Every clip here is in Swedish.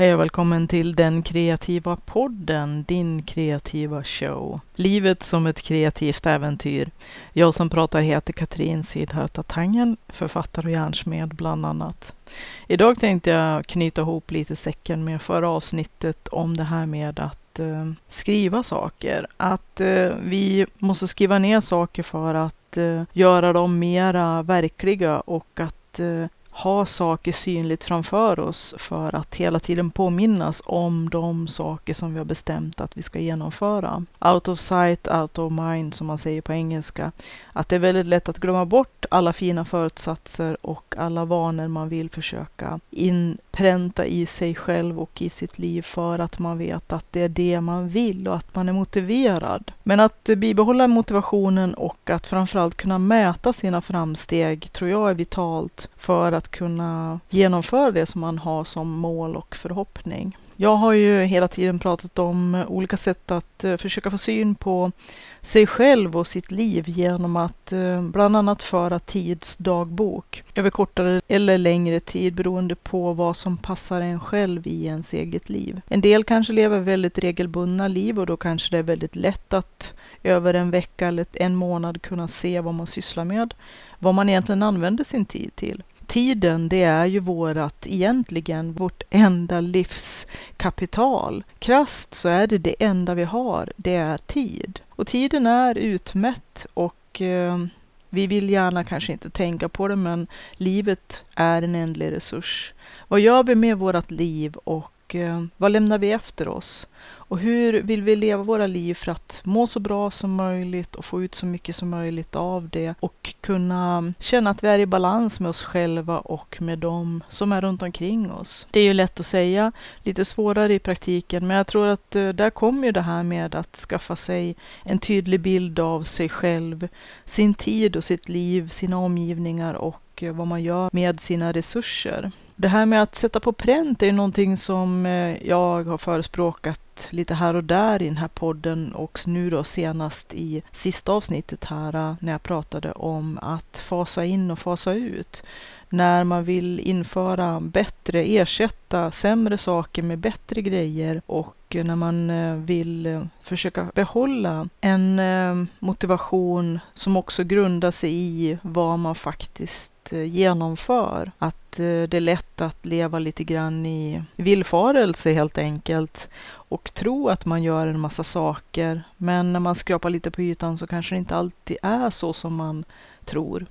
Hej och välkommen till Den kreativa podden, din kreativa show. Livet som ett kreativt äventyr. Jag som pratar heter Katrin Sidharta Tangen, författare och hjärnsmed bland annat. Idag tänkte jag knyta ihop lite säcken med förra avsnittet om det här med att eh, skriva saker. Att eh, vi måste skriva ner saker för att eh, göra dem mera verkliga och att ha saker synligt framför oss för att hela tiden påminnas om de saker som vi har bestämt att vi ska genomföra. Out of sight, out of mind som man säger på engelska. Att det är väldigt lätt att glömma bort alla fina förutsatser och alla vanor man vill försöka inpränta i sig själv och i sitt liv för att man vet att det är det man vill och att man är motiverad. Men att bibehålla motivationen och att framförallt kunna mäta sina framsteg tror jag är vitalt för att kunna genomföra det som man har som mål och förhoppning. Jag har ju hela tiden pratat om olika sätt att eh, försöka få syn på sig själv och sitt liv genom att eh, bland annat föra tidsdagbok över kortare eller längre tid beroende på vad som passar en själv i ens eget liv. En del kanske lever väldigt regelbundna liv och då kanske det är väldigt lätt att över en vecka eller en månad kunna se vad man sysslar med, vad man egentligen använder sin tid till tiden, det är ju vårat, egentligen vårt enda livskapital. Krasst så är det det enda vi har, det är tid. Och tiden är utmätt och eh, vi vill gärna kanske inte tänka på det, men livet är en ändlig resurs. Vad gör vi med vårt liv och eh, vad lämnar vi efter oss? Och hur vill vi leva våra liv för att må så bra som möjligt och få ut så mycket som möjligt av det och kunna känna att vi är i balans med oss själva och med dem som är runt omkring oss. Det är ju lätt att säga, lite svårare i praktiken, men jag tror att eh, där kommer ju det här med att skaffa sig en tydlig bild av sig själv, sin tid och sitt liv, sina omgivningar och eh, vad man gör med sina resurser. Det här med att sätta på pränt är någonting som eh, jag har förespråkat lite här och där i den här podden och nu då senast i sista avsnittet här eh, när jag pratade om att fasa in och fasa ut. När man vill införa bättre, ersätta sämre saker med bättre grejer och när man eh, vill eh, försöka behålla en eh, motivation som också grundar sig i vad man faktiskt genomför. Att det är lätt att leva lite grann i villfarelse helt enkelt och tro att man gör en massa saker. Men när man skrapar lite på ytan så kanske det inte alltid är så som man tror.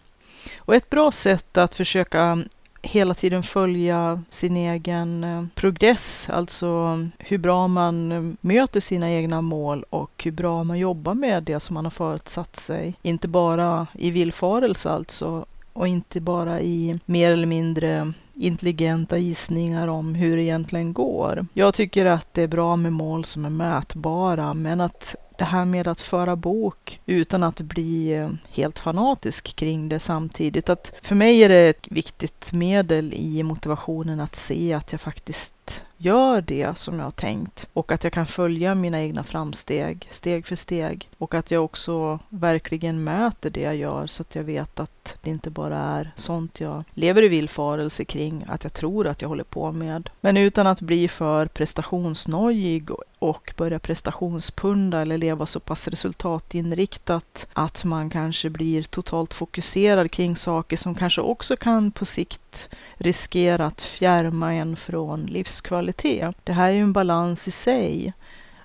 Och ett bra sätt att försöka hela tiden följa sin egen eh, progress, alltså hur bra man eh, möter sina egna mål och hur bra man jobbar med det som man har förutsatt sig. Inte bara i villfarelse alltså, och inte bara i mer eller mindre intelligenta gissningar om hur det egentligen går. Jag tycker att det är bra med mål som är mätbara, men att det här med att föra bok utan att bli eh, helt fanatisk kring det samtidigt. Att för mig är det ett viktigt medel i motivationen att se att jag faktiskt gör det som jag har tänkt och att jag kan följa mina egna framsteg steg för steg och att jag också verkligen mäter det jag gör så att jag vet att det inte bara är sånt jag lever i villfarelse kring att jag tror att jag håller på med. Men utan att bli för prestationsnojig och börja prestationspunda eller leva så pass resultatinriktat att man kanske blir totalt fokuserad kring saker som kanske också kan på sikt riskera att fjärma en från livskvalitet. Det här är ju en balans i sig.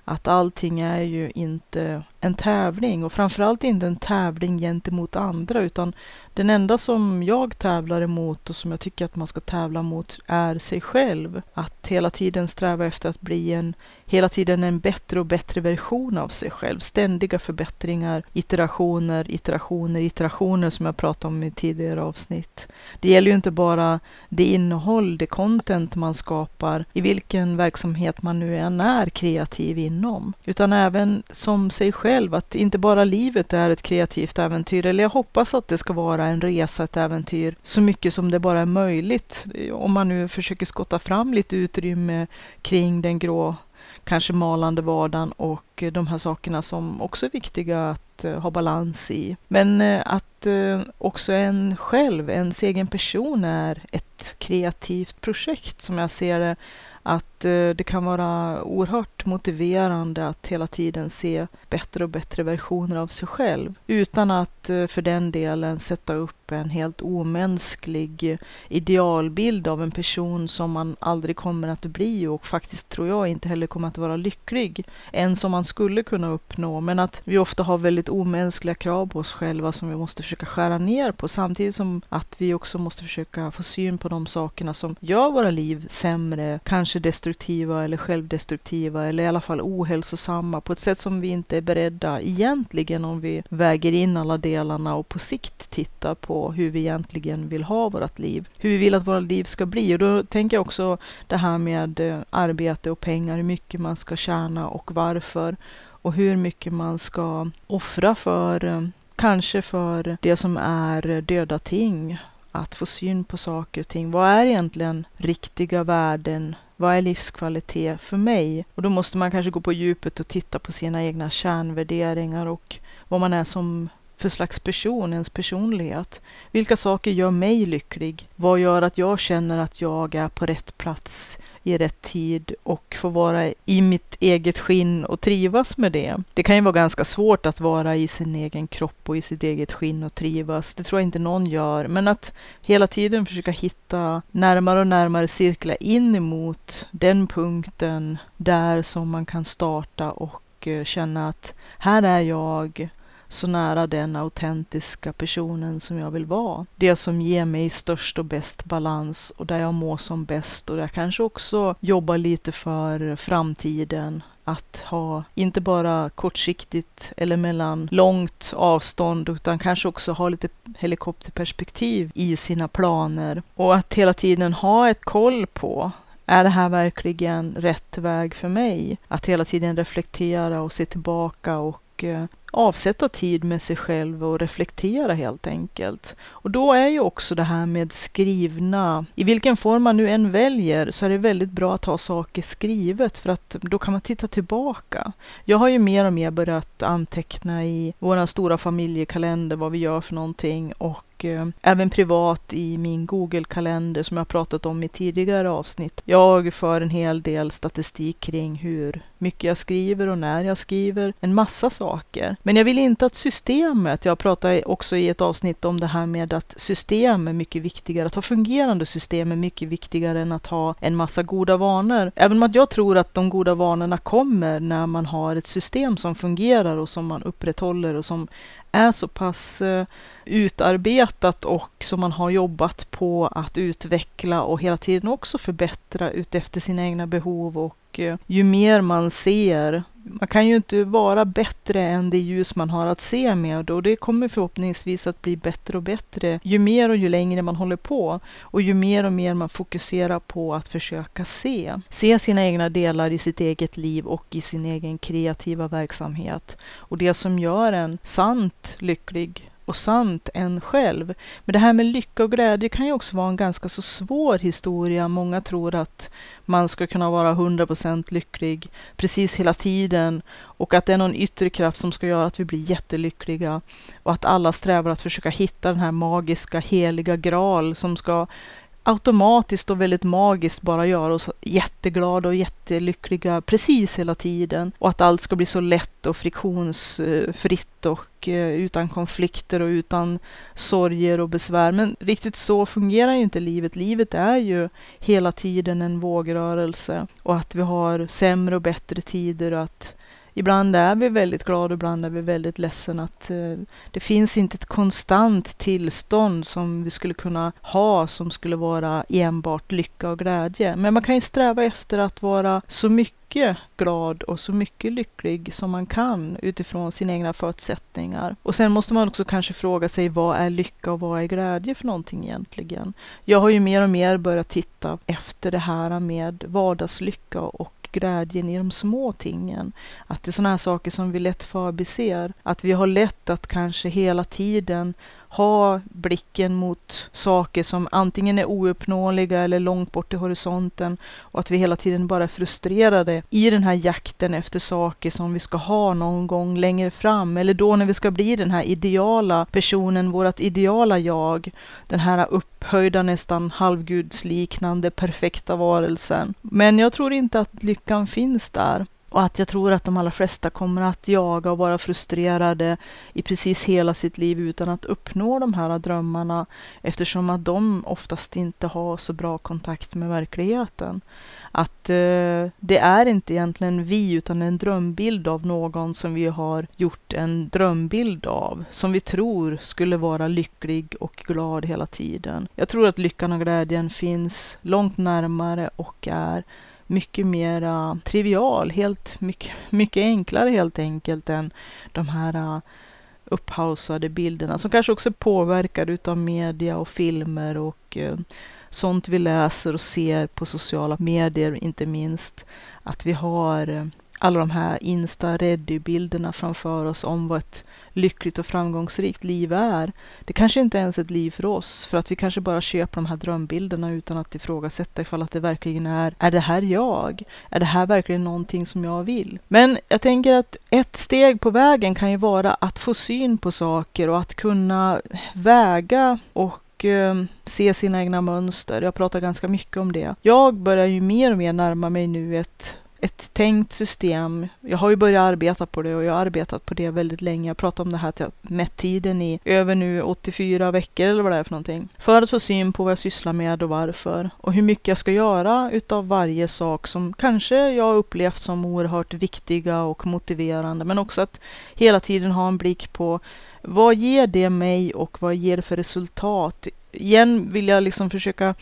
Att allting är ju inte en tävling och framförallt inte en tävling gentemot andra utan den enda som jag tävlar emot och som jag tycker att man ska tävla mot är sig själv. Att hela tiden sträva efter att bli en hela tiden en bättre och bättre version av sig själv. Ständiga förbättringar, iterationer, iterationer, iterationer som jag pratade om i tidigare avsnitt. Det gäller ju inte bara det innehåll, det content man skapar i vilken verksamhet man nu än är kreativ inom, utan även som sig själv, att inte bara livet är ett kreativt äventyr, eller jag hoppas att det ska vara en resa, ett äventyr, så mycket som det bara är möjligt. Om man nu försöker skotta fram lite utrymme kring den grå kanske malande vardagen och de här sakerna som också är viktiga att eh, ha balans i. Men eh, att eh, också en själv, ens egen person är ett kreativt projekt som jag ser det att eh, det kan vara oerhört motiverande att hela tiden se bättre och bättre versioner av sig själv utan att eh, för den delen sätta upp en helt omänsklig idealbild av en person som man aldrig kommer att bli och faktiskt tror jag inte heller kommer att vara lycklig än som man skulle kunna uppnå. Men att vi ofta har väldigt omänskliga krav på oss själva som vi måste försöka skära ner på samtidigt som att vi också måste försöka få syn på de sakerna som gör våra liv sämre, kanske destruktiva eller självdestruktiva eller i alla fall ohälsosamma på ett sätt som vi inte är beredda egentligen om vi väger in alla delarna och på sikt tittar på hur vi egentligen vill ha vårt liv. Hur vi vill att våra liv ska bli. Och då tänker jag också det här med eh, arbete och pengar, hur mycket man ska tjäna och varför. Och hur mycket man ska offra för, eh, kanske för det som är döda ting. Att få syn på saker och ting. Vad är egentligen riktiga värden? Vad är livskvalitet för mig? Och då måste man kanske gå på djupet och titta på sina egna kärnvärderingar och vad man är som för slags person, ens personlighet. Vilka saker gör mig lycklig? Vad gör att jag känner att jag är på rätt plats i rätt tid och får vara i mitt eget skinn och trivas med det. Det kan ju vara ganska svårt att vara i sin egen kropp och i sitt eget skinn och trivas. Det tror jag inte någon gör, men att hela tiden försöka hitta närmare och närmare cirkla in emot den punkten där som man kan starta och eh, känna att här är jag så nära den autentiska personen som jag vill vara. Det som ger mig störst och bäst balans och där jag mår som bäst och där jag kanske också jobbar lite för framtiden att ha inte bara kortsiktigt eller mellan långt avstånd utan kanske också ha lite helikopterperspektiv i sina planer och att hela tiden ha ett koll på är det här verkligen rätt väg för mig? Att hela tiden reflektera och se tillbaka och eh, avsätta tid med sig själv och reflektera helt enkelt. Och då är ju också det här med skrivna, i vilken form man nu än väljer, så är det väldigt bra att ha saker skrivet för att då kan man titta tillbaka. Jag har ju mer och mer börjat anteckna i vår stora familjekalender vad vi gör för någonting och och eh, även privat i min Google-kalender som jag pratat om i tidigare avsnitt. Jag för en hel del statistik kring hur mycket jag skriver och när jag skriver, en massa saker. Men jag vill inte att systemet, jag pratade också i ett avsnitt om det här med att system är mycket viktigare, att ha fungerande system är mycket viktigare än att ha en massa goda vanor. Även om att jag tror att de goda vanorna kommer när man har ett system som fungerar och som man upprätthåller och som är så pass eh, utarbetat och som man har jobbat på att utveckla och hela tiden också förbättra utefter sina egna behov och eh, ju mer man ser man kan ju inte vara bättre än det ljus man har att se med och det kommer förhoppningsvis att bli bättre och bättre ju mer och ju längre man håller på och ju mer och mer man fokuserar på att försöka se. Se sina egna delar i sitt eget liv och i sin egen kreativa verksamhet och det som gör en sant lycklig och sant än själv. Men det här med lycka och glädje kan ju också vara en ganska så svår historia. Många tror att man ska kunna vara 100% lycklig precis hela tiden och att det är någon yttre kraft som ska göra att vi blir jättelyckliga och att alla strävar att försöka hitta den här magiska heliga graal som ska automatiskt och väldigt magiskt bara göra oss jätteglada och jättelyckliga precis hela tiden. Och att allt ska bli så lätt och friktionsfritt och eh, utan konflikter och utan sorger och besvär. Men riktigt så fungerar ju inte livet. Livet är ju hela tiden en vågrörelse och att vi har sämre och bättre tider och att ibland är vi väldigt glada, och ibland är vi väldigt ledsen att eh, det finns inte ett konstant tillstånd som vi skulle kunna ha som skulle vara enbart lycka och glädje. Men man kan ju sträva efter att vara så mycket glad och så mycket lycklig som man kan utifrån sina egna förutsättningar. Och sen måste man också kanske fråga sig vad är lycka och vad är glädje för någonting egentligen? Jag har ju mer och mer börjat titta efter det här med vardagslycka och glädjen i de små tingen. Att det är sådana här saker som vi lätt förbiser. Att vi har lätt att kanske hela tiden ha blicken mot saker som antingen är ouppnåeliga eller långt bort i horisonten och att vi hela tiden bara är frustrerade i den här jakten efter saker som vi ska ha någon gång längre fram eller då när vi ska bli den här ideala personen, vårt ideala jag, den här upphöjda nästan halvgudsliknande perfekta varelsen. Men jag tror inte att lyckan finns där. Och att jag tror att de allra flesta kommer att jaga och vara frustrerade i precis hela sitt liv utan att uppnå de här drömmarna eftersom att de oftast inte har så bra kontakt med verkligheten. Att eh, det är inte egentligen vi utan en drömbild av någon som vi har gjort en drömbild av. Som vi tror skulle vara lycklig och glad hela tiden. Jag tror att lyckan och glädjen finns långt närmare och är mycket mer trivial, helt mycket, mycket enklare helt enkelt än de här äh, upphausade bilderna som kanske också är påverkade utav media och filmer och äh, sånt vi läser och ser på sociala medier inte minst. Att vi har äh, alla de här Insta-ready-bilderna framför oss om vad ett lyckligt och framgångsrikt liv är. Det kanske inte ens är ett liv för oss, för att vi kanske bara köper de här drömbilderna utan att ifrågasätta ifall att det verkligen är, är det här jag? Är det här verkligen någonting som jag vill? Men jag tänker att ett steg på vägen kan ju vara att få syn på saker och att kunna väga och eh, se sina egna mönster. Jag pratar ganska mycket om det. Jag börjar ju mer och mer närma mig nu ett ett tänkt system. Jag har ju börjat arbeta på det och jag har arbetat på det väldigt länge. Jag pratar om det här att jag mätt tiden i över nu 84 veckor eller vad det är för någonting. För att få syn på vad jag sysslar med och varför. Och hur mycket jag ska göra utav varje sak som kanske jag har upplevt som oerhört viktiga och motiverande. Men också att hela tiden ha en blick på vad ger det mig och vad ger det för resultat? Igen vill jag liksom försöka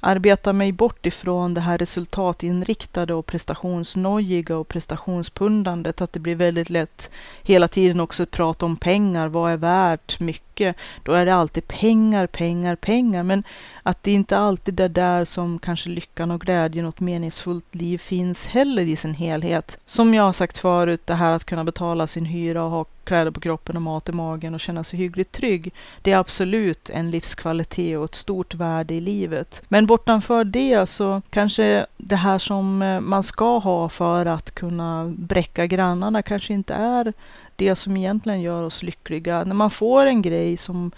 arbeta mig bort ifrån det här resultatinriktade och prestationsnojiga och prestationspundandet. Att det blir väldigt lätt hela tiden också att prata om pengar. Vad är värt mycket? Då är det alltid pengar, pengar, pengar. Men att det inte alltid är där som kanske lyckan och glädjen och ett meningsfullt liv finns heller i sin helhet. Som jag har sagt förut, det här att kunna betala sin hyra och ha kläder på kroppen och mat i magen och känna sig hyggligt trygg. Det är absolut en livskvalitet och ett stort värde i livet. Men bortanför det så kanske det här som eh, man ska ha för att kunna bräcka grannarna kanske inte är det som egentligen gör oss lyckliga. När man får en grej som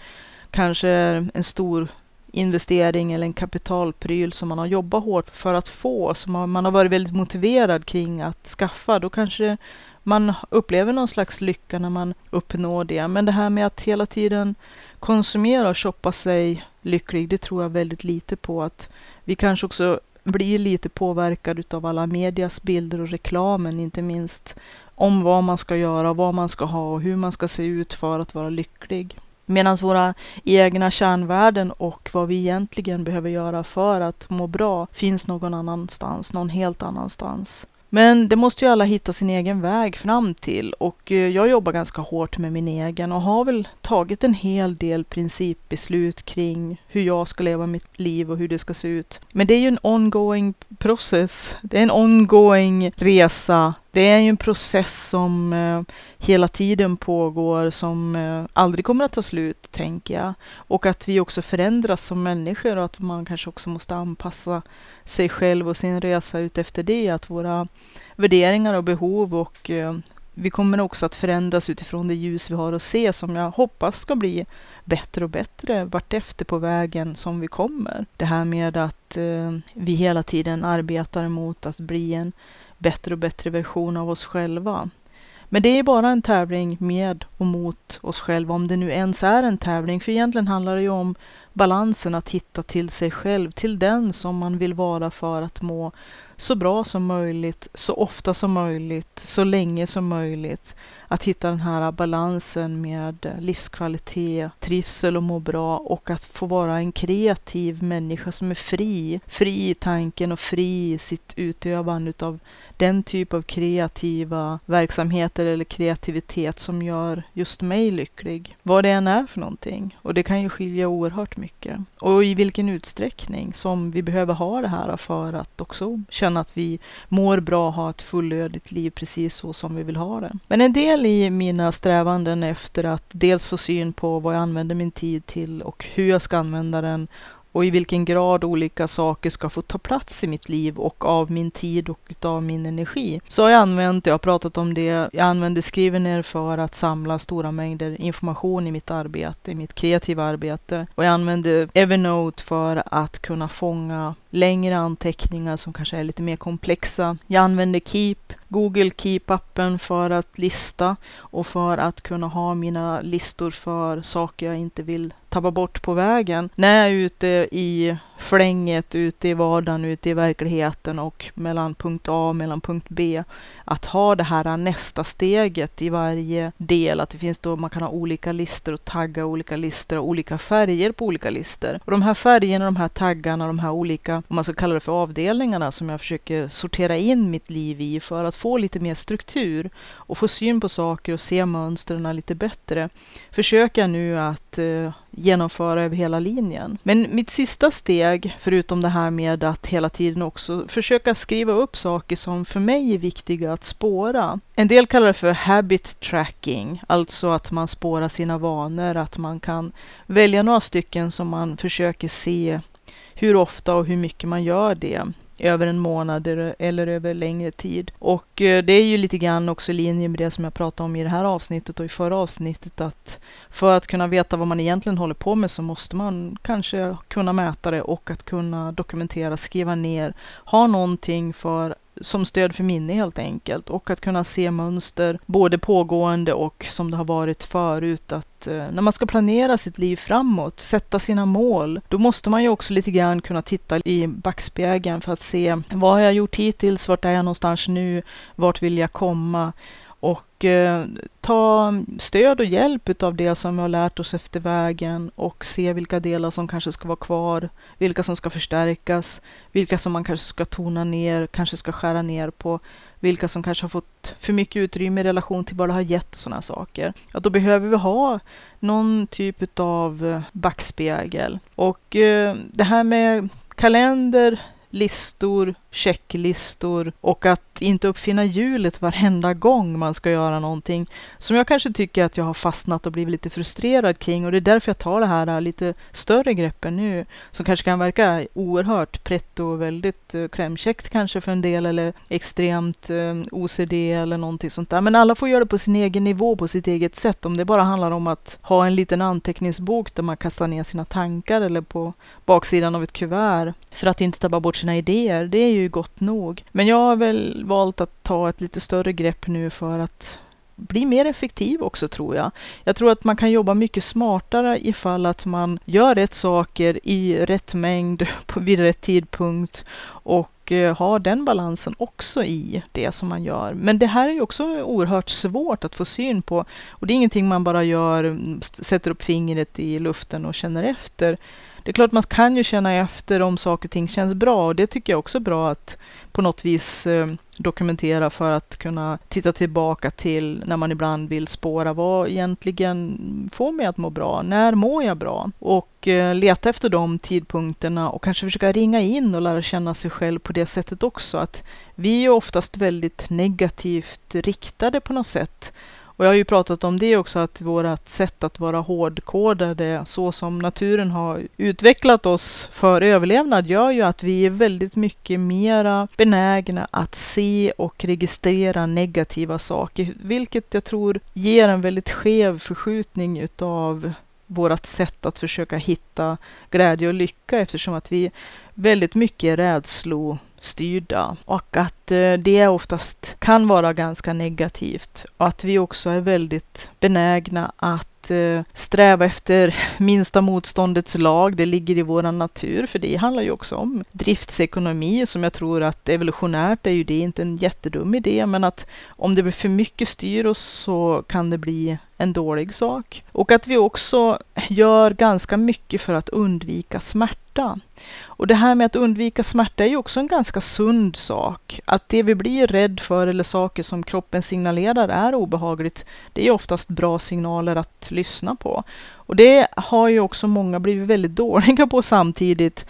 kanske är en stor investering eller en kapitalpryl som man har jobbat hårt för att få, som man har varit väldigt motiverad kring att skaffa, då kanske man upplever någon slags lycka när man uppnår det. Men det här med att hela tiden konsumera och shoppa sig lycklig, det tror jag väldigt lite på. Att vi kanske också blir lite påverkade av alla medias bilder och reklamen, inte minst om vad man ska göra, vad man ska ha och hur man ska se ut för att vara lycklig. Medan våra egna kärnvärden och vad vi egentligen behöver göra för att må bra finns någon annanstans, någon helt annanstans. Men det måste ju alla hitta sin egen väg fram till och eh, jag jobbar ganska hårt med min egen och har väl tagit en hel del principbeslut kring hur jag ska leva mitt liv och hur det ska se ut. Men det är ju en ongoing process. Det är en ongoing resa det är ju en process som eh, hela tiden pågår, som eh, aldrig kommer att ta slut, tänker jag. Och att vi också förändras som människor och att man kanske också måste anpassa sig själv och sin resa ut efter det. Att våra värderingar och behov och eh, vi kommer också att förändras utifrån det ljus vi har att se som jag hoppas ska bli bättre och bättre vartefter på vägen som vi kommer. Det här med att vi hela tiden arbetar mot att bli en bättre och bättre version av oss själva. Men det är bara en tävling med och mot oss själva, om det nu ens är en tävling. För egentligen handlar det ju om balansen att hitta till sig själv, till den som man vill vara för att må så bra som möjligt, så ofta som möjligt, så länge som möjligt. Att hitta den här balansen med livskvalitet, trivsel och må bra och att få vara en kreativ människa som är fri. Fri i tanken och fri i sitt utövande utav den typ av kreativa verksamheter eller kreativitet som gör just mig lycklig. Vad det än är för någonting. Och det kan ju skilja oerhört mycket. Och i vilken utsträckning som vi behöver ha det här för att också känna att vi mår bra och har ett fullödigt liv precis så som vi vill ha det. Men en del del i mina strävanden efter att dels få syn på vad jag använder min tid till och hur jag ska använda den och i vilken grad olika saker ska få ta plats i mitt liv och av min tid och av min energi. Så har jag använt, jag har pratat om det, jag använder Skrivener för att samla stora mängder information i mitt arbete, i mitt kreativa arbete. Och jag använder Evernote för att kunna fånga längre anteckningar som kanske är lite mer komplexa. Jag använder Keep, Google Keep-appen för att lista och för att kunna ha mina listor för saker jag inte vill tappa bort på vägen. När jag är ute i flänget, ute i vardagen, ute i verkligheten och mellan punkt A och mellan punkt B. Att ha det här nästa steget i varje del, att det finns då man kan ha olika listor och tagga olika listor och olika färger på olika listor. Och de här färgerna, de här taggarna, de här olika, om man ska kalla det för avdelningarna som jag försöker sortera in mitt liv i för att få lite mer struktur och få syn på saker och se mönstren lite bättre. Försöker jag nu att eh, genomföra över hela linjen. Men mitt sista steg, förutom det här med att hela tiden också försöka skriva upp saker som för mig är viktiga att spåra. En del kallar det för habit tracking, alltså att man spårar sina vanor, att man kan välja några stycken som man försöker se hur ofta och hur mycket man gör det över en månad eller över längre tid. Och eh, det är ju lite grann också i linje med det som jag pratade om i det här avsnittet och i förra avsnittet att för att kunna veta vad man egentligen håller på med så måste man kanske kunna mäta det och att kunna dokumentera, skriva ner, ha någonting för som stöd för minne helt enkelt. Och att kunna se mönster både pågående och som det har varit förut. Att eh, när man ska planera sitt liv framåt, sätta sina mål, då måste man ju också lite grann kunna titta i backspegeln för att se vad har jag gjort hittills, vart är jag någonstans nu, vart vill jag komma? Och eh, ta stöd och hjälp av det som vi har lärt oss efter vägen och se vilka delar som kanske ska vara kvar, vilka som ska förstärkas, vilka som man kanske ska tona ner, kanske ska skära ner på, vilka som kanske har fått för mycket utrymme i relation till vad det har gett och sådana saker. Att då behöver vi ha någon typ av eh, backspegel. Och eh, det här med kalender, listor, checklistor och att att inte uppfinna hjulet varenda gång man ska göra någonting som jag kanske tycker att jag har fastnat och blivit lite frustrerad kring och det är därför jag tar det här äh, lite större greppen nu som kanske kan verka oerhört pretto och väldigt uh, klämkäckt kanske för en del eller extremt äh, OCD eller någonting sånt där. Men alla får göra det på sin egen nivå, på sitt eget sätt. Om det bara handlar om att ha en liten anteckningsbok där man kastar ner sina tankar eller på baksidan av ett kuvert för att inte tappa bort sina idéer. Det är ju gott nog. Men jag har väl valt att ta ett lite större grepp nu för att bli mer effektiv också tror jag. Jag tror att man kan jobba mycket smartare ifall att man gör rätt saker i rätt mängd vid rätt tidpunkt och eh, har den balansen också i det som man gör. Men det här är ju också oerhört svårt att få syn på och det är ingenting man bara gör, mm, sätter upp fingret i luften och känner efter. Det är klart man kan ju känna efter om saker och ting känns bra och det tycker jag också är bra att på något vis eh, dokumentera för att kunna titta tillbaka till när man ibland vill spåra vad egentligen får mig att må bra? När mår jag bra? Och eh, leta efter de tidpunkterna och kanske försöka ringa in och lära känna sig själv på det sättet också. Att vi är oftast väldigt negativt riktade på något sätt och jag har ju pratat om det också, att vårt sätt att vara hårdkodade, så som naturen har utvecklat oss för överlevnad, gör ju att vi är väldigt mycket mera benägna att se och registrera negativa saker, vilket jag tror ger en väldigt skev förskjutning utav vårt sätt att försöka hitta glädje och lycka eftersom att vi väldigt mycket är styrda och att eh, det oftast kan vara ganska negativt och att vi också är väldigt benägna att eh, sträva efter minsta motståndets lag. Det ligger i vår natur, för det handlar ju också om driftsekonomi som jag tror att evolutionärt är ju det inte en jättedum idé, men att om det blir för mycket styr oss så kan det bli en dålig sak. Och att vi också gör ganska mycket för att undvika smärta. Och det här med att undvika smärta är ju också en ganska sund sak. Att det vi blir rädd för eller saker som kroppen signalerar är obehagligt, det är oftast bra signaler att lyssna på. Och det har ju också många blivit väldigt dåliga på samtidigt.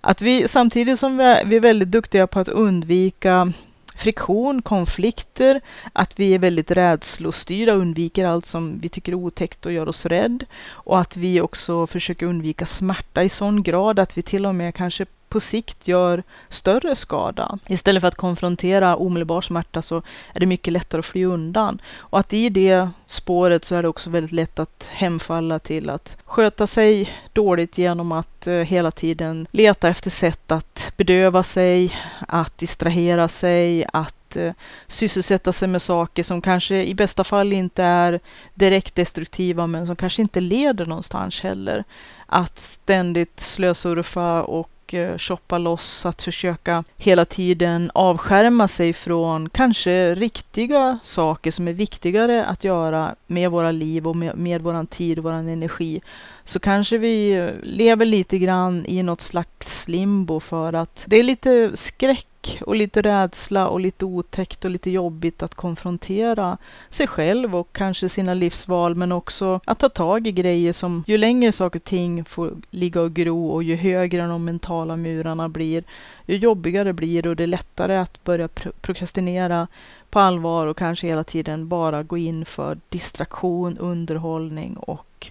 Att vi samtidigt som vi är, vi är väldigt duktiga på att undvika friktion, konflikter, att vi är väldigt rädslostyrda och undviker allt som vi tycker är otäckt och gör oss rädd. Och att vi också försöker undvika smärta i sån grad att vi till och med kanske på sikt gör större skada. Istället för att konfrontera omedelbar smärta så är det mycket lättare att fly undan. Och att i det spåret så är det också väldigt lätt att hemfalla till att sköta sig dåligt genom att eh, hela tiden leta efter sätt att bedöva sig, att distrahera sig, att eh, sysselsätta sig med saker som kanske i bästa fall inte är direkt destruktiva men som kanske inte leder någonstans heller. Att ständigt slösurfa och och eh, shoppa loss, att försöka hela tiden avskärma sig från kanske riktiga saker som är viktigare att göra med våra liv och med, med våran tid och vår energi. Så kanske vi lever lite grann i något slags limbo för att det är lite skräck och lite rädsla och lite otäckt och lite jobbigt att konfrontera sig själv och kanske sina livsval men också att ta tag i grejer som ju längre saker och ting får ligga och gro och ju högre de mentala murarna blir ju jobbigare blir det och det är lättare att börja prokrastinera på allvar och kanske hela tiden bara gå in för distraktion, underhållning och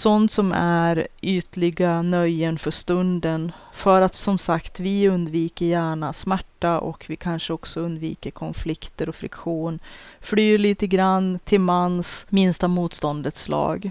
sånt som är ytliga nöjen för stunden. För att som sagt, vi undviker gärna smärta och vi kanske också undviker konflikter och friktion. Flyr lite grann till mans minsta motståndets lag.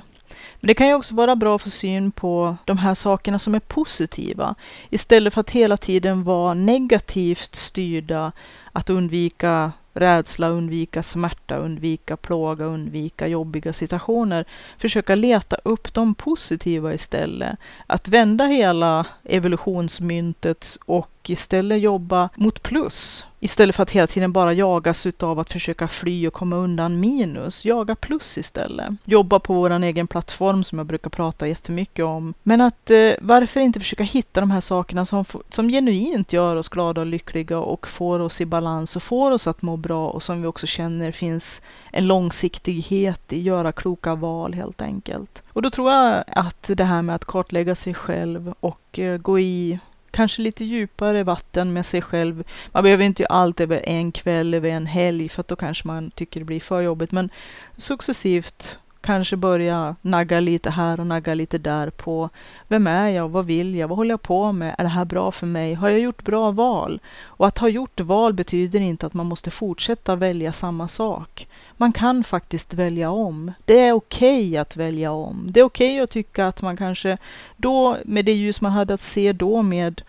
Men det kan ju också vara bra för syn på de här sakerna som är positiva. Istället för att hela tiden vara negativt styrda, att undvika rädsla, undvika smärta, undvika plåga, undvika jobbiga situationer. Försöka leta upp de positiva istället. Att vända hela evolutionsmyntet och och istället jobba mot plus. Istället för att hela tiden bara jagas utav att försöka fly och komma undan minus. Jaga plus istället. Jobba på vår egen plattform som jag brukar prata jättemycket om. Men att eh, varför inte försöka hitta de här sakerna som, som genuint gör oss glada och lyckliga och får oss i balans och får oss att må bra och som vi också känner finns en långsiktighet i göra kloka val helt enkelt. Och då tror jag att det här med att kartlägga sig själv och eh, gå i kanske lite djupare vatten med sig själv. Man behöver inte göra allt över en kväll, över en helg, för då kanske man tycker det blir för jobbigt. Men successivt kanske börja nagga lite här och nagga lite där på vem är jag, vad vill jag, vad håller jag på med, är det här bra för mig, har jag gjort bra val? Och att ha gjort val betyder inte att man måste fortsätta välja samma sak. Man kan faktiskt välja om. Det är okej okay att välja om. Det är okej okay att tycka att man kanske då, med det ljus man hade att se då med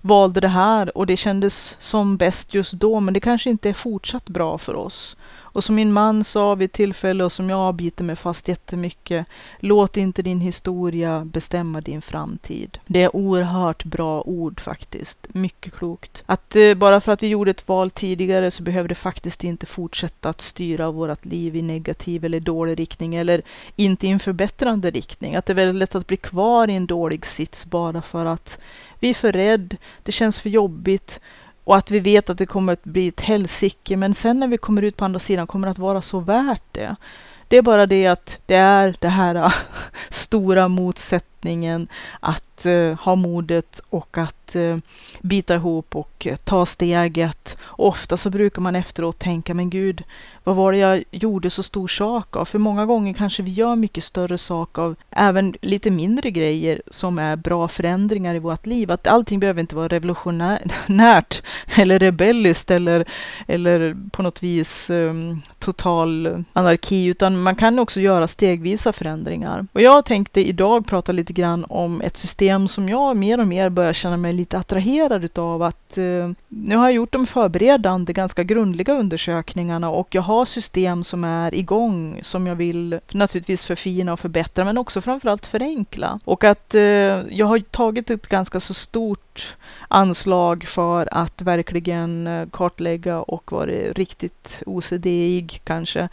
valde det här och det kändes som bäst just då, men det kanske inte är fortsatt bra för oss. Och som min man sa vid ett tillfälle och som jag biter mig fast jättemycket. Låt inte din historia bestämma din framtid. Det är oerhört bra ord faktiskt. Mycket klokt. Att eh, bara för att vi gjorde ett val tidigare så behöver det faktiskt inte fortsätta att styra vårt liv i negativ eller dålig riktning eller inte i en förbättrande riktning. Att det är väldigt lätt att bli kvar i en dålig sits bara för att vi är för rädd, det känns för jobbigt och att vi vet att det kommer att bli ett helsike, men sen när vi kommer ut på andra sidan kommer det att vara så värt det. Det är bara det att det är det här äh, stora motsättningen att uh, ha modet och att uh, bita ihop och uh, ta steget. Ofta så brukar man efteråt tänka, men gud, vad var det jag gjorde så stor sak av? För många gånger kanske vi gör mycket större sak av även lite mindre grejer som är bra förändringar i vårt liv. Att allting behöver inte vara revolutionärt eller rebelliskt eller, eller på något vis um, total anarki, utan man kan också göra stegvisa förändringar. Och jag tänkte idag prata lite grann om ett system som jag mer och mer börjar känna mig lite attraherad utav. Att eh, nu har jag gjort de förberedande, ganska grundliga undersökningarna och jag har system som är igång som jag vill naturligtvis förfina och förbättra men också framförallt förenkla. Och att eh, jag har tagit ett ganska så stort anslag för att verkligen eh, kartlägga och vara riktigt OCD-ig kanske.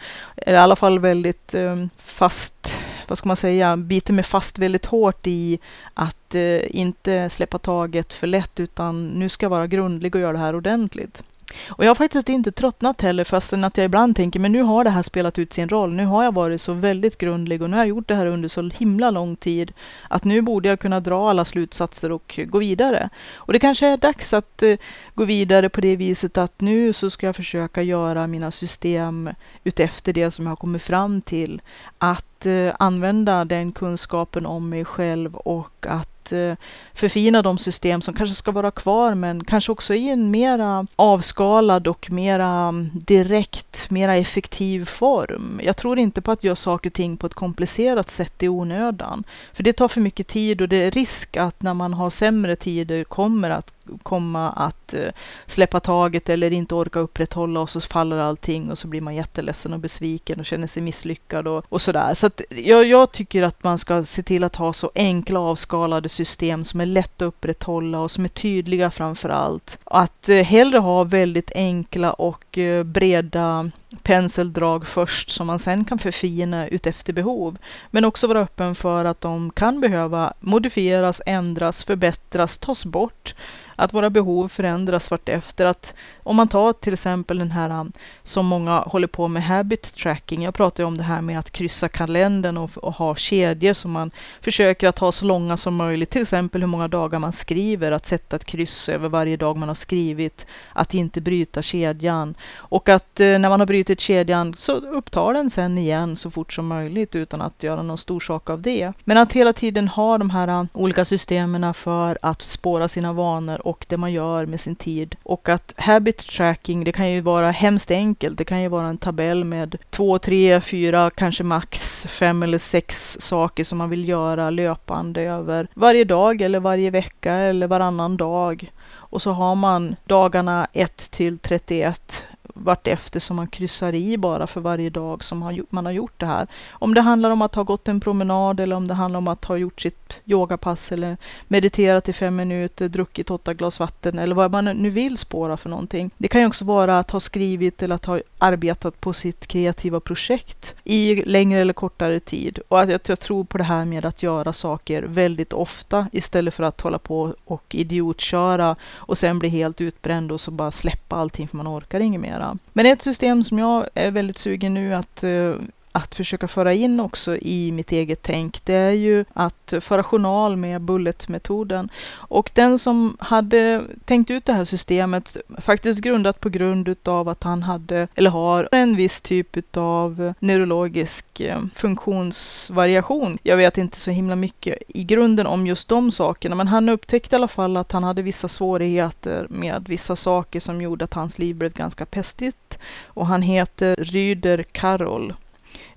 I alla fall väldigt ehm, fast, vad ska man säga, biter mig fast väldigt hårt i att eh, inte släppa taget för lätt utan nu ska jag vara grundlig och göra det här ordentligt. Och jag har faktiskt inte tröttnat heller, fastän att jag ibland tänker, men nu har det här spelat ut sin roll. Nu har jag varit så väldigt grundlig och nu har jag gjort det här under så himla lång tid, att nu borde jag kunna dra alla slutsatser och gå vidare. Och det kanske är dags att eh, gå vidare på det viset att nu så ska jag försöka göra mina system utefter det som jag har kommit fram till. Att eh, använda den kunskapen om mig själv och att Eh, förfina de system som kanske ska vara kvar, men kanske också i en mera avskalad och mera mm, direkt, mera effektiv form. Jag tror inte på att göra saker och ting på ett komplicerat sätt i onödan, för det tar för mycket tid och det är risk att när man har sämre tider kommer att komma att eh, släppa taget eller inte orka upprätthålla och så faller allting och så blir man jätteledsen och besviken och känner sig misslyckad och, och sådär. Så att jag, jag tycker att man ska se till att ha så enkla avskalade system som är lätta att upprätthålla och som är tydliga framför allt. Att eh, hellre ha väldigt enkla och eh, breda penseldrag först som man sen kan förfina utefter behov. Men också vara öppen för att de kan behöva modifieras, ändras, förbättras, tas bort att våra behov förändras vartefter. Att om man tar till exempel den här um, som många håller på med habit tracking. Jag pratar ju om det här med att kryssa kalendern och, och ha kedjor som man försöker att ha så långa som möjligt. Till exempel hur många dagar man skriver, att sätta ett kryss över varje dag man har skrivit, att inte bryta kedjan. Och att eh, när man har brutit kedjan så upptar den sen igen så fort som möjligt utan att göra någon stor sak av det. Men att hela tiden ha de här um, olika systemen för att spåra sina vanor och det man gör med sin tid. Och att habit tracking, det kan ju vara hemskt enkelt. Det kan ju vara en tabell med två, tre, fyra, kanske max fem eller sex saker som man vill göra löpande över varje dag eller varje vecka eller varannan dag. Och så har man dagarna 1 till 31 vartefter som man kryssar i bara för varje dag som man har gjort det här. Om det handlar om att ha gått en promenad eller om det handlar om att ha gjort sitt yogapass eller mediterat i fem minuter, druckit åtta glas vatten eller vad man nu vill spåra för någonting. Det kan ju också vara att ha skrivit eller att ha arbetat på sitt kreativa projekt i längre eller kortare tid. Och att jag, jag tror på det här med att göra saker väldigt ofta istället för att hålla på och idiotköra och sen bli helt utbränd och så bara släppa allting för man orkar inget mera. Men ett system som jag är väldigt sugen nu att eh, att försöka föra in också i mitt eget tänk, det är ju att föra journal med bulletmetoden. Och den som hade tänkt ut det här systemet, faktiskt grundat på grund utav att han hade, eller har, en viss typ utav neurologisk eh, funktionsvariation. Jag vet inte så himla mycket i grunden om just de sakerna, men han upptäckte i alla fall att han hade vissa svårigheter med vissa saker som gjorde att hans liv blev ganska pestigt. Och han heter Ryder Karol.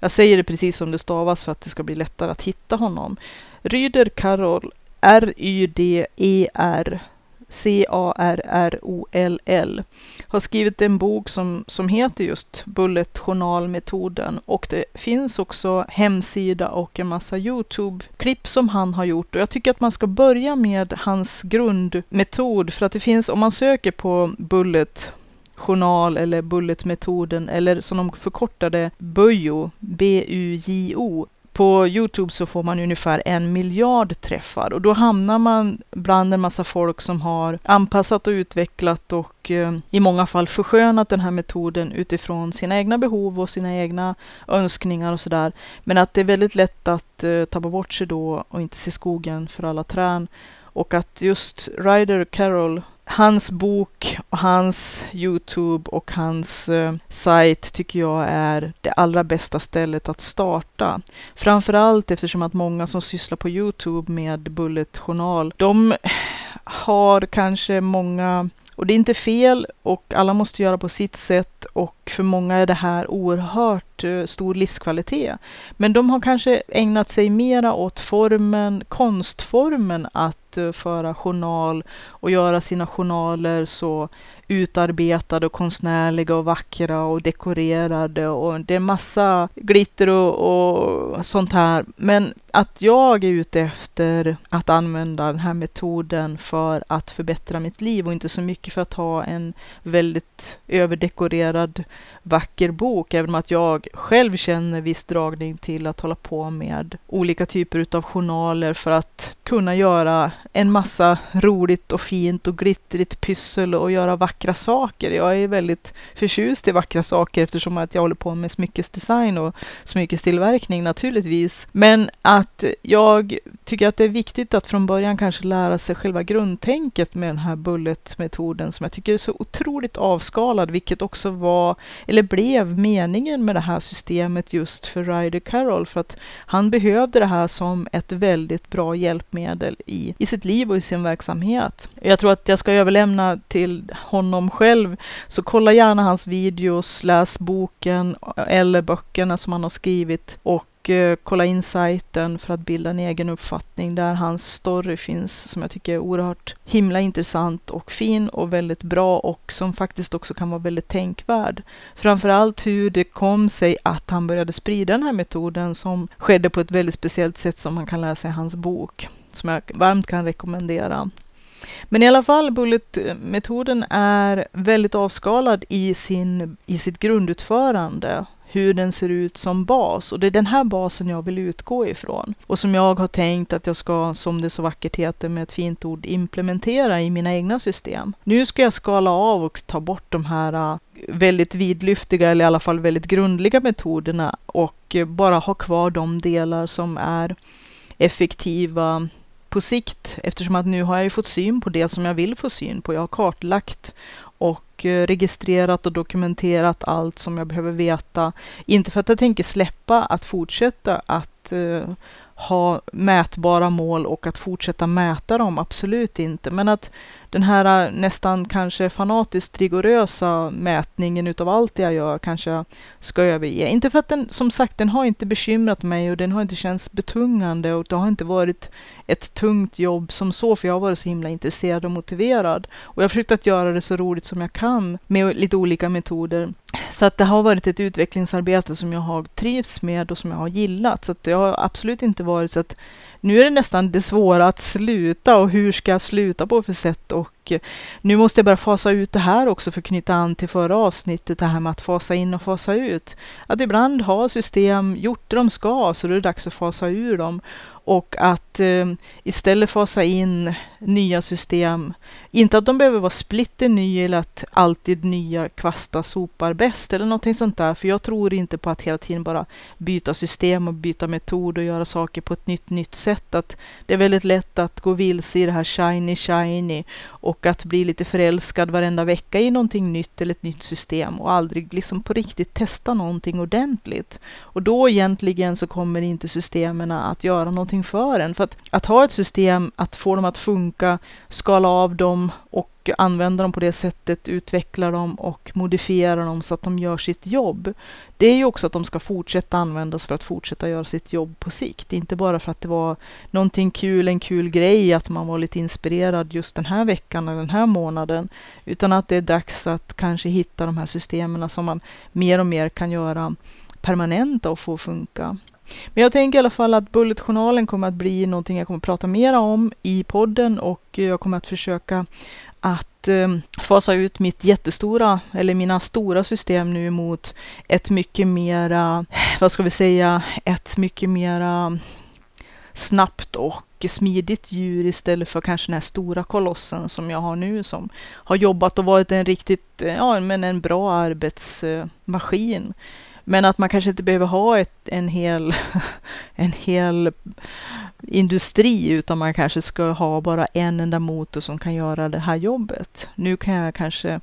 Jag säger det precis som det stavas för att det ska bli lättare att hitta honom. Ryder Karol, R-Y-D-E-R C-A-R-R-O-L-L har skrivit en bok som, som heter just Bullet journalmetoden. Och det finns också hemsida och en massa Youtube-klipp som han har gjort. Och jag tycker att man ska börja med hans grundmetod. För att det finns, om man söker på Bullet journal eller bulletmetoden eller som de förkortade Bujo, B-U-J-O. På Youtube så får man ungefär en miljard träffar och då hamnar man bland en massa folk som har anpassat och utvecklat och eh, i många fall förskönat den här metoden utifrån sina egna behov och sina egna önskningar och sådär. Men att det är väldigt lätt att eh, tappa bort sig då och inte se skogen för alla trän. Och att just Ryder Carroll hans bok, hans Youtube och hans eh, sajt tycker jag är det allra bästa stället att starta. Framförallt eftersom att många som sysslar på Youtube med Bullet Journal, de har kanske många och det är inte fel och alla måste göra på sitt sätt och för många är det här oerhört eh, stor livskvalitet. Men de har kanske ägnat sig mera åt formen, konstformen att eh, föra journal och göra sina journaler så utarbetade och konstnärliga och vackra och dekorerade och det är massa glitter och, och sånt här. Men att jag är ute efter att använda den här metoden för att förbättra mitt liv och inte så mycket för att ha en väldigt överdekorerad vacker bok, även om att jag själv känner viss dragning till att hålla på med olika typer utav journaler för att kunna göra en massa roligt och fint och glittrigt pyssel och göra vackra saker. Jag är väldigt förtjust i vackra saker eftersom att jag håller på med smyckesdesign och smyckestillverkning naturligtvis. Men att jag tycker att det är viktigt att från början kanske lära sig själva grundtänket med den här bulletmetoden som jag tycker är så otroligt avskalad, vilket också var eller blev meningen med det här systemet just för Ryder Carroll, för att han behövde det här som ett väldigt bra hjälpmedel i, i sitt liv och i sin verksamhet. Jag tror att jag ska överlämna till honom själv, så kolla gärna hans videos, läs boken eh, eller böckerna som han har skrivit och Eh, kolla in sajten för att bilda en egen uppfattning där hans story finns som jag tycker är oerhört himla intressant och fin och väldigt bra och som faktiskt också kan vara väldigt tänkvärd. Framförallt hur det kom sig att han började sprida den här metoden som skedde på ett väldigt speciellt sätt som man kan läsa i hans bok som jag varmt kan rekommendera. Men i alla fall, Bullet-metoden är väldigt avskalad i, sin, i sitt grundutförande hur den ser ut som bas. Och det är den här basen jag vill utgå ifrån. Och som jag har tänkt att jag ska, som det så vackert heter med ett fint ord, implementera i mina egna system. Nu ska jag skala av och ta bort de här äh, väldigt vidlyftiga eller i alla fall väldigt grundliga metoderna och bara ha kvar de delar som är effektiva på sikt eftersom att nu har jag ju fått syn på det som jag vill få syn på. Jag har kartlagt och eh, registrerat och dokumenterat allt som jag behöver veta. Inte för att jag tänker släppa att fortsätta att uh, ha mätbara mål och att fortsätta mäta dem, absolut inte. Men att den här äh, nästan kanske fanatiskt rigorösa mätningen utav allt det jag gör kanske jag ska överge. Inte för att den, som sagt, den har inte bekymrat mig och den har inte känts betungande och det har inte varit ett tungt jobb som så, för jag har varit så himla intresserad och motiverad. Och jag har försökt att göra det så roligt som jag kan med lite olika metoder. Så att det har varit ett utvecklingsarbete som jag har trivts med och som jag har gillat. Så att det har absolut inte varit så att nu är det nästan det svåra att sluta och hur ska jag sluta på för sätt och eh, nu måste jag börja fasa ut det här också för att knyta an till förra avsnittet, det här med att fasa in och fasa ut. Att ibland har system gjort det de ska, så då är det dags att fasa ur dem och att eh, istället fasa in nya system. Inte att de behöver vara splitternya eller att alltid nya kvastar sopar bäst eller någonting sånt där. För jag tror inte på att hela tiden bara byta system och byta metod och göra saker på ett nytt, nytt sätt. Att det är väldigt lätt att gå vilse i det här shiny, shiny och att bli lite förälskad varenda vecka i någonting nytt eller ett nytt system och aldrig liksom på riktigt testa någonting ordentligt. Och då egentligen så kommer inte systemen att göra någonting för en. För att, att ha ett system, att få dem att funka, skala av dem och använda dem på det sättet, utveckla dem och modifiera dem så att de gör sitt jobb. Det är ju också att de ska fortsätta användas för att fortsätta göra sitt jobb på sikt. Inte bara för att det var någonting kul, en kul grej, att man var lite inspirerad just den här veckan eller den här månaden. Utan att det är dags att kanske hitta de här systemen som man mer och mer kan göra permanenta och få funka. Men jag tänker i alla fall att Bulletjournalen kommer att bli någonting jag kommer att prata mer om i podden och jag kommer att försöka att eh, fasa ut mitt jättestora, eller mina stora system nu mot ett mycket mera, vad ska vi säga, ett mycket mera snabbt och smidigt djur istället för kanske den här stora kolossen som jag har nu som har jobbat och varit en riktigt, ja men en bra arbetsmaskin. Men att man kanske inte behöver ha ett, en, hel, en hel industri utan man kanske ska ha bara en enda motor som kan göra det här jobbet. Nu kan jag kanske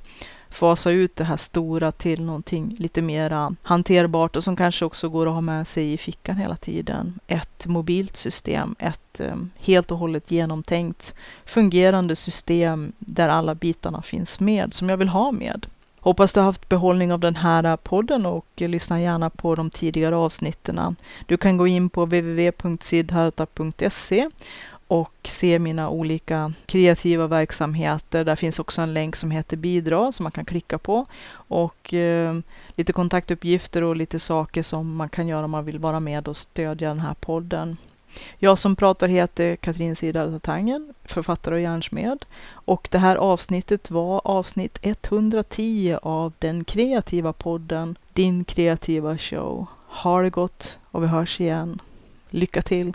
fasa ut det här stora till någonting lite mera hanterbart och som kanske också går att ha med sig i fickan hela tiden. Ett mobilt system, ett ehm, helt och hållet genomtänkt fungerande system där alla bitarna finns med som jag vill ha med. Hoppas du har haft behållning av den här podden och lyssna gärna på de tidigare avsnitten. Du kan gå in på www.sidharta.se och se mina olika kreativa verksamheter. Där finns också en länk som heter bidra som man kan klicka på och eh, lite kontaktuppgifter och lite saker som man kan göra om man vill vara med och stödja den här podden. Jag som pratar heter Katrin Siddhartha Tangen, författare och hjärnsmed, Och det här avsnittet var avsnitt 110 av den kreativa podden Din kreativa show. Ha det gott och vi hörs igen. Lycka till!